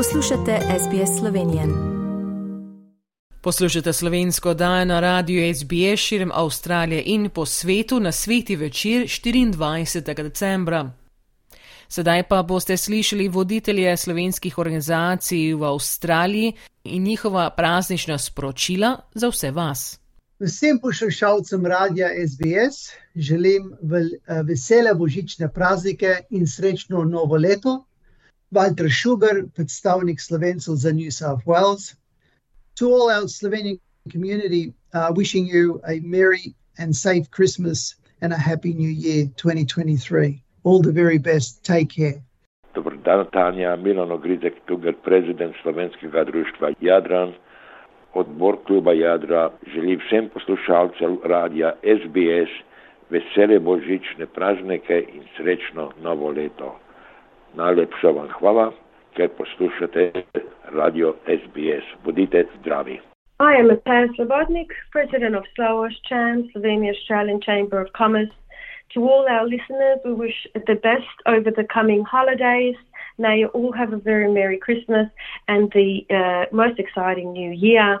Poslušate SBS Slovenijo. Poslušate slovensko dajo na radiju SBS širom Avstralije in po svetu na sveti večer 24. decembra. Sedaj pa boste slišali voditelje slovenskih organizacij v Avstraliji in njihova praznična sporočila za vse vas. Vsem poslušalcem radia SBS želim vesele božične praznike in srečno novo leto. Walter Sugar, predstavnik Slovencev za New South Wales. To all our Slovenian community, uh, wishing you a merry and safe Christmas and a happy new year 2023. All the very best. Take care. Dobar dan, Tanja, Milano Grizek, tukaj prezident Slovenskega društva Jadran. Odbor kluba Jadra želi vsem poslušalcem radia SBS vesele božične praznike in srečno novo leto. Najlepša vam hvala, ker poslušate radio SBS. Bodite zdravi. I am Matthias Slobodnik, President of Slowash Cham, Slovenia Australian Chamber of Commerce. To all our listeners, we wish the best over the coming holidays. May you all have a very Merry Christmas and the uh, most exciting New Year.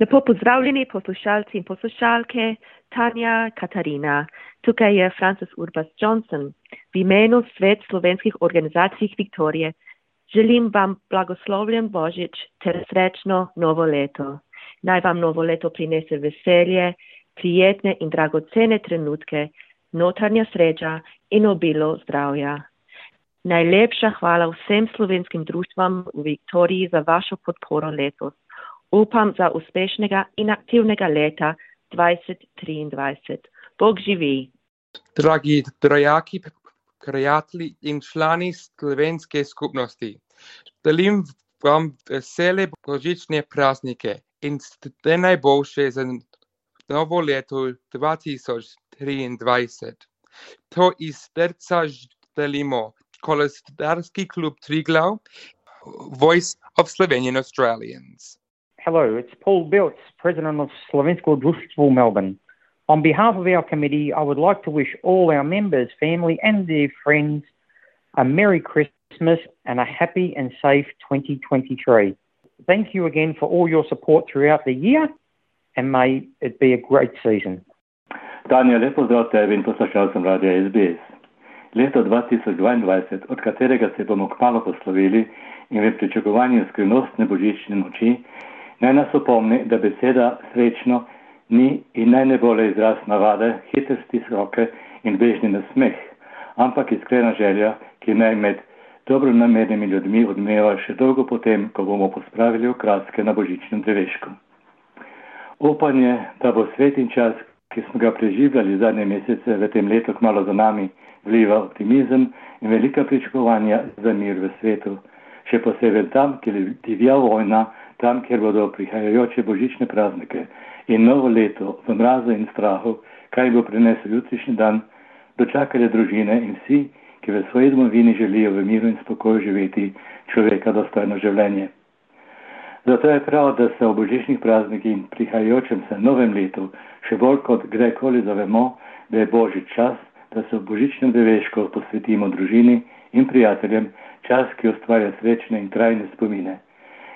Lepo pozdravljeni poslušalci in poslušalke, Tanja Katarina. Tukaj je Francis Urbas Johnson. V imenu Svet slovenskih organizacij Viktorije želim vam blagoslovljen Božič ter srečno novo leto. Naj vam novo leto prinese veselje, prijetne in dragocene trenutke, notranja sreča in obilo zdravja. Najlepša hvala vsem slovenskim društvom v Viktoriji za vašo podporo letos upam za uspešnega in aktivnega leta 2023. Bog živi. Dragi trojaki, prijatelji in člani slovenske skupnosti, želim vam vesele božične praznike in ste najboljše za novo leto 2023. To iz srca želimo kolesarski klub Triglav, Voice of Slovenian Australians. Hello, it's Paul Biltz, President of Slovensko Društvo Melbourne. On behalf of our committee, I would like to wish all our members, family, and their friends a Merry Christmas and a happy and safe 2023. Thank you again for all your support throughout the year, and may it be a great season. Tanja, lepo zdrav tebi in poslušalcem Radia SBS. Leto 2022, od katerega se bomo kmalo poslovili in v pričakovanju skrivnostne božične noči, Naj nas opomni, da beseda srečno ni in naj ne bo le izraz navade, hitrosti roke in bežni nasmeh, ampak iskrena želja, ki naj med dobro namernimi ljudmi odmeva še dolgo potem, ko bomo pospravili okraske na božičnem drevešku. Upanje, da bo svet in čas, ki smo ga preživljali zadnje mesece v tem letu kmalo za nami, vliva optimizem in velika pričakovanja za mir v svetu, še posebej tam, kjer divja vojna, tam, kjer bodo prihajajoče božične praznike in novo leto v mrazu in strahu, kaj bo prinesel jutrišnji dan, dočakali družine in vsi, ki v svoji domovini želijo v miru in spokoju živeti človeka dostojno življenje. Zato je prav, da se o božičnih praznikih in prihajajočem se novem letu še bolj kot kdajkoli zavemo, da je božič čas, da se v božičnem drevešku posvetimo družini in prijateljem, čas, ki ustvarja srečne in trajne spomine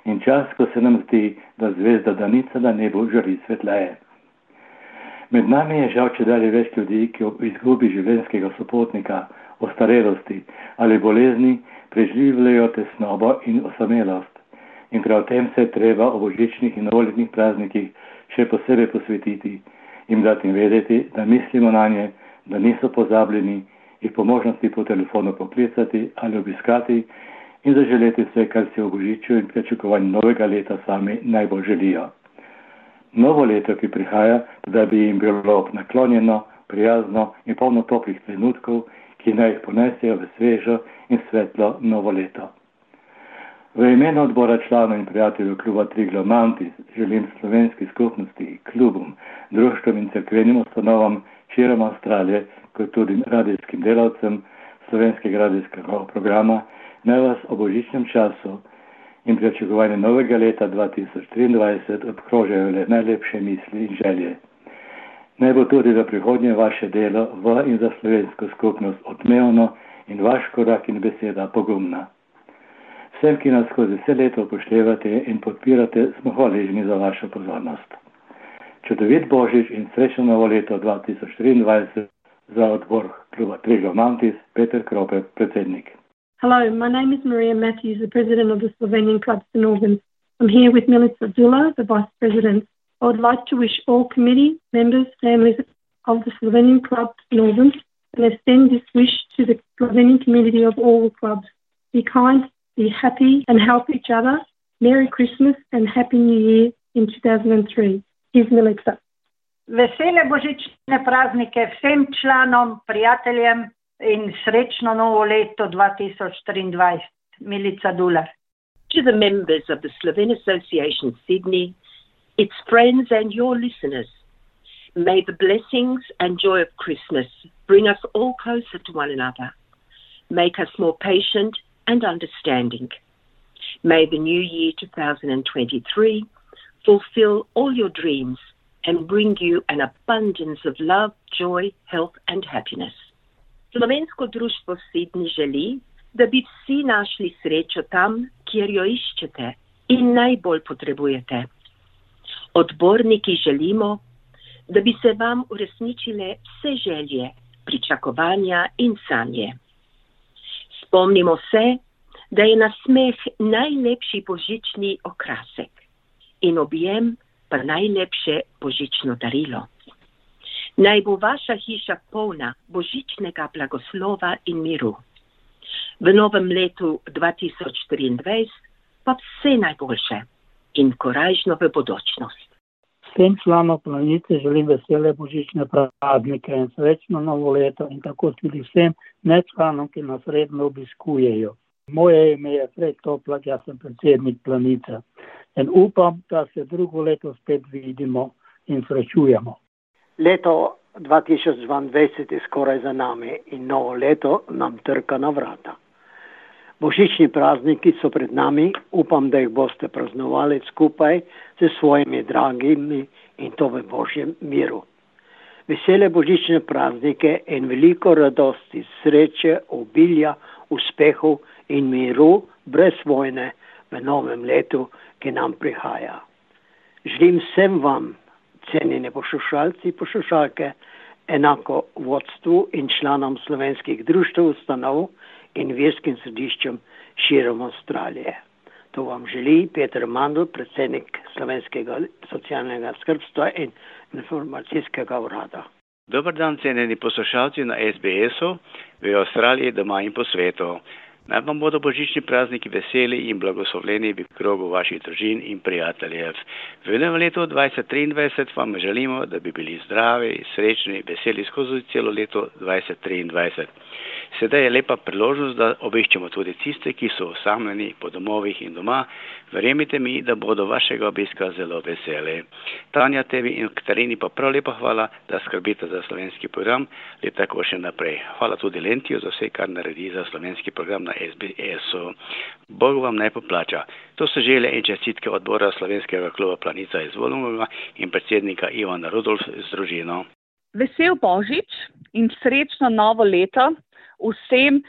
in čas, ko se nam zdi, da zvezda danica na nebu žari svetleje. Med nami je žal če dalje več ljudi, ki ob izgubi življenjskega sopotnika, ostarelosti ali bolezni preživljajo tesnobo in osamelost. In prav tem se je treba o božičnih in novoletnih praznikih še posebej posvetiti in dati vedeti, da mislimo na nje, da niso pozabljeni, jih po možnosti po telefonu poklicati ali obiskati in zaželeti vse, kar si v božiču in pričakovanju novega leta sami najbolj želijo. Novo leto, ki prihaja, da bi jim bilo naklonjeno, prijazno in polno toplih trenutkov, ki naj jih ponesejo v svežo in svetlo novo leto. V imenu odbora članov in prijateljev kluba Triglo Mountis želim slovenski skupnosti, klubom, društvom in cerkvenim ustanovam širom Avstralije, kot tudi radijskim delavcem slovenskega radijskega programa, naj vas o božičnem času in pričakovanju novega leta 2023 obkrožajo le najlepše misli in želje. Naj bo tudi za prihodnje vaše delo v in za slovensko skupnost odmevno in vaš korak in beseda pogumna. Vsem, ki nas skozi vse leto upoštevate in podpirate, smo hvaležni za vašo pozornost. Čudovit Božič in srečno novo leto 2023 za odbor kluba Trigo Mantis, Peter Krope, predsednik. Hello, my name is Maria Matthews, the president of the Slovenian Club St. Albans. I'm here with Milica Dula, the vice president. I would like to wish all committee members, families of the Slovenian Club St. Albans, and extend this wish to the Slovenian community of all clubs. Be kind, be happy, and help each other. Merry Christmas and Happy New Year in 2003. Here's Milica. Vesele božične praznike vsem članom, prijateljem in srečno novo leto 2023. Milica Dular. To the members of the Slovene Association Sydney, its friends and your listeners, may the blessings and joy of Christmas bring us all closer to one another, make us more patient and understanding. May the new year 2023 fulfill all your dreams and bring you an abundance of love, joy, health, and happiness. Slovensko društvo Sydney želi, da bi vsi našli srečo tam, kjer jo iščete in najbolj potrebujete. Odborniki želimo, da bi se vam uresničile vse želje, pričakovanja in sanje. Spomnimo se, da je nasmeh najlepši božični okrasek in objem pa najlepše božično darilo. Naj bo vaša hiša polna božičnega blagoslova in miru. V novem letu 2024 pa vse najboljše in korajžno v bodočnost. Vsem članom planice želim vesele božične praznike in srečno novo leto in tako tudi vsem nečlanom, ki nas redno obiskujejo. Moje ime je Fred Toplak, jaz sem predsednik planice in upam, da se drugo leto spet vidimo in srečujemo. Leto 2022 je skoraj za nami in novo leto nam trka na vrata. Božični prazniki so pred nami, upam, da jih boste praznovali skupaj s svojimi dragimi in to v božjem miru. Vesele božične praznike in veliko radosti, sreče, obilja, uspehov in miru brez vojne v novem letu, ki nam prihaja. Želim vsem vam, cenjeni poslušalci, poslušalke, enako vodstvu in članom slovenskih društv, ustanov in verskim središčem širom Avstralije. To vam želi Peter Mandl, predsednik slovenskega socialnega skrbstva in informacijskega urada. Dobar dan, cenjeni poslušalci na SBS-u v Avstraliji, doma in po svetu. Naj vam bodo božični prazniki veseli in blagoslovljeni v krogu vaših družin in prijateljev. V novem letu 2023 vam želimo, da bi bili zdravi, srečni, veseli skozi celo leto 2023. Sedaj je lepa priložnost, da obiščemo tudi tiste, ki so osamljeni po domovih in doma. Verjemite mi, da bodo vašega obiska zelo veseli. Tanja, tebi in Katarini pa prav lepa hvala, da skrbite za slovenski program, le tako še naprej. Hvala tudi Lentijo za vse, kar naredi za slovenski program na SBS-u. Bog vam naj poplača. To so želje in čestitke odbora slovenskega kluba Planica iz Volumova in predsednika Ivana Rudolf z družino. Vesel Božič in srečno novo leto vsem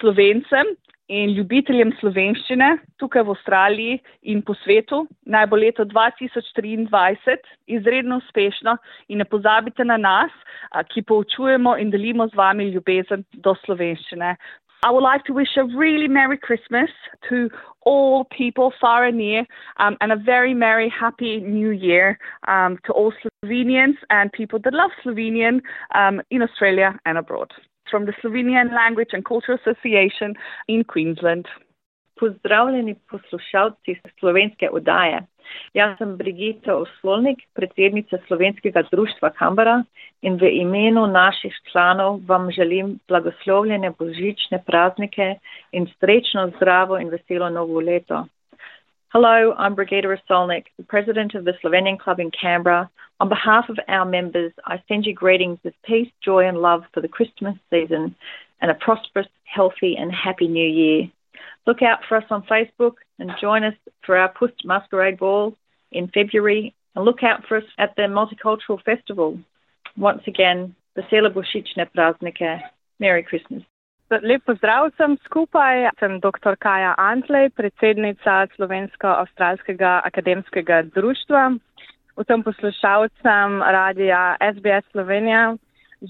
slovencem in ljubiteljem slovenščine tukaj v Avstraliji in po svetu. Naj bo leto 2023 izredno uspešno in ne pozabite na nas, ki poučujemo in delimo z vami ljubezen do slovenščine. I would like to wish a really Merry Christmas to all people far and near um, and a very Merry Happy New Year um, to all Slovenians and people that love Slovenian um, in Australia and abroad. From the Slovenian Language and Culture Association in Queensland. Pozdravljeni poslušalci slovenske odaje. Jaz sem Brigita Osvolnik, predsednica Slovenskega društva Kambara in v imenu naših članov vam želim blagoslovljene božične praznike in srečno, zdravo in veselo novo leto. Hello, I'm Brigida Rasolnik, the president of the Slovenian Club in Canberra. On behalf of our members, I send you greetings of peace, joy, and love for the Christmas season and a prosperous, healthy, and happy new year. Look out for us on Facebook and join us for our Pust Masquerade Ball in February. And look out for us at the Multicultural Festival. Once again, Vesela Božične praznike. Merry Christmas. Lep pozdrav vsem skupaj. Sem dr. Kaja Antlej, predsednica Slovensko-Avstralskega akademskega društva. Vsem poslušalcem radija SBS Slovenija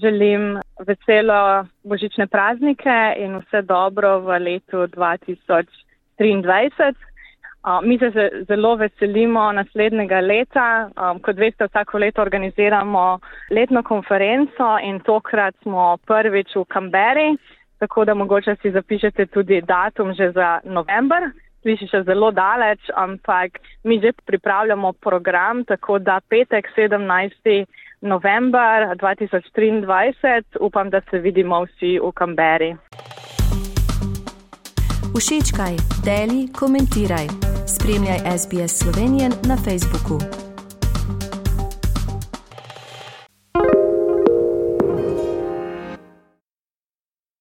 želim veselo božične praznike in vse dobro v letu 2023. Mi se zelo veselimo naslednjega leta. Kot veste, vsako leto organiziramo letno konferenco in tokrat smo prvič v Kamberi, tako da mogoče si zapišete tudi datum že za november. Sliši še zelo daleč, ampak mi že pripravljamo program, tako da petek 17 november 2023. Upam, da se vidimo vsi v Kamberi. Všečkaj, deli, komentiraj. Spremljaj SBS Slovenijo na Facebooku.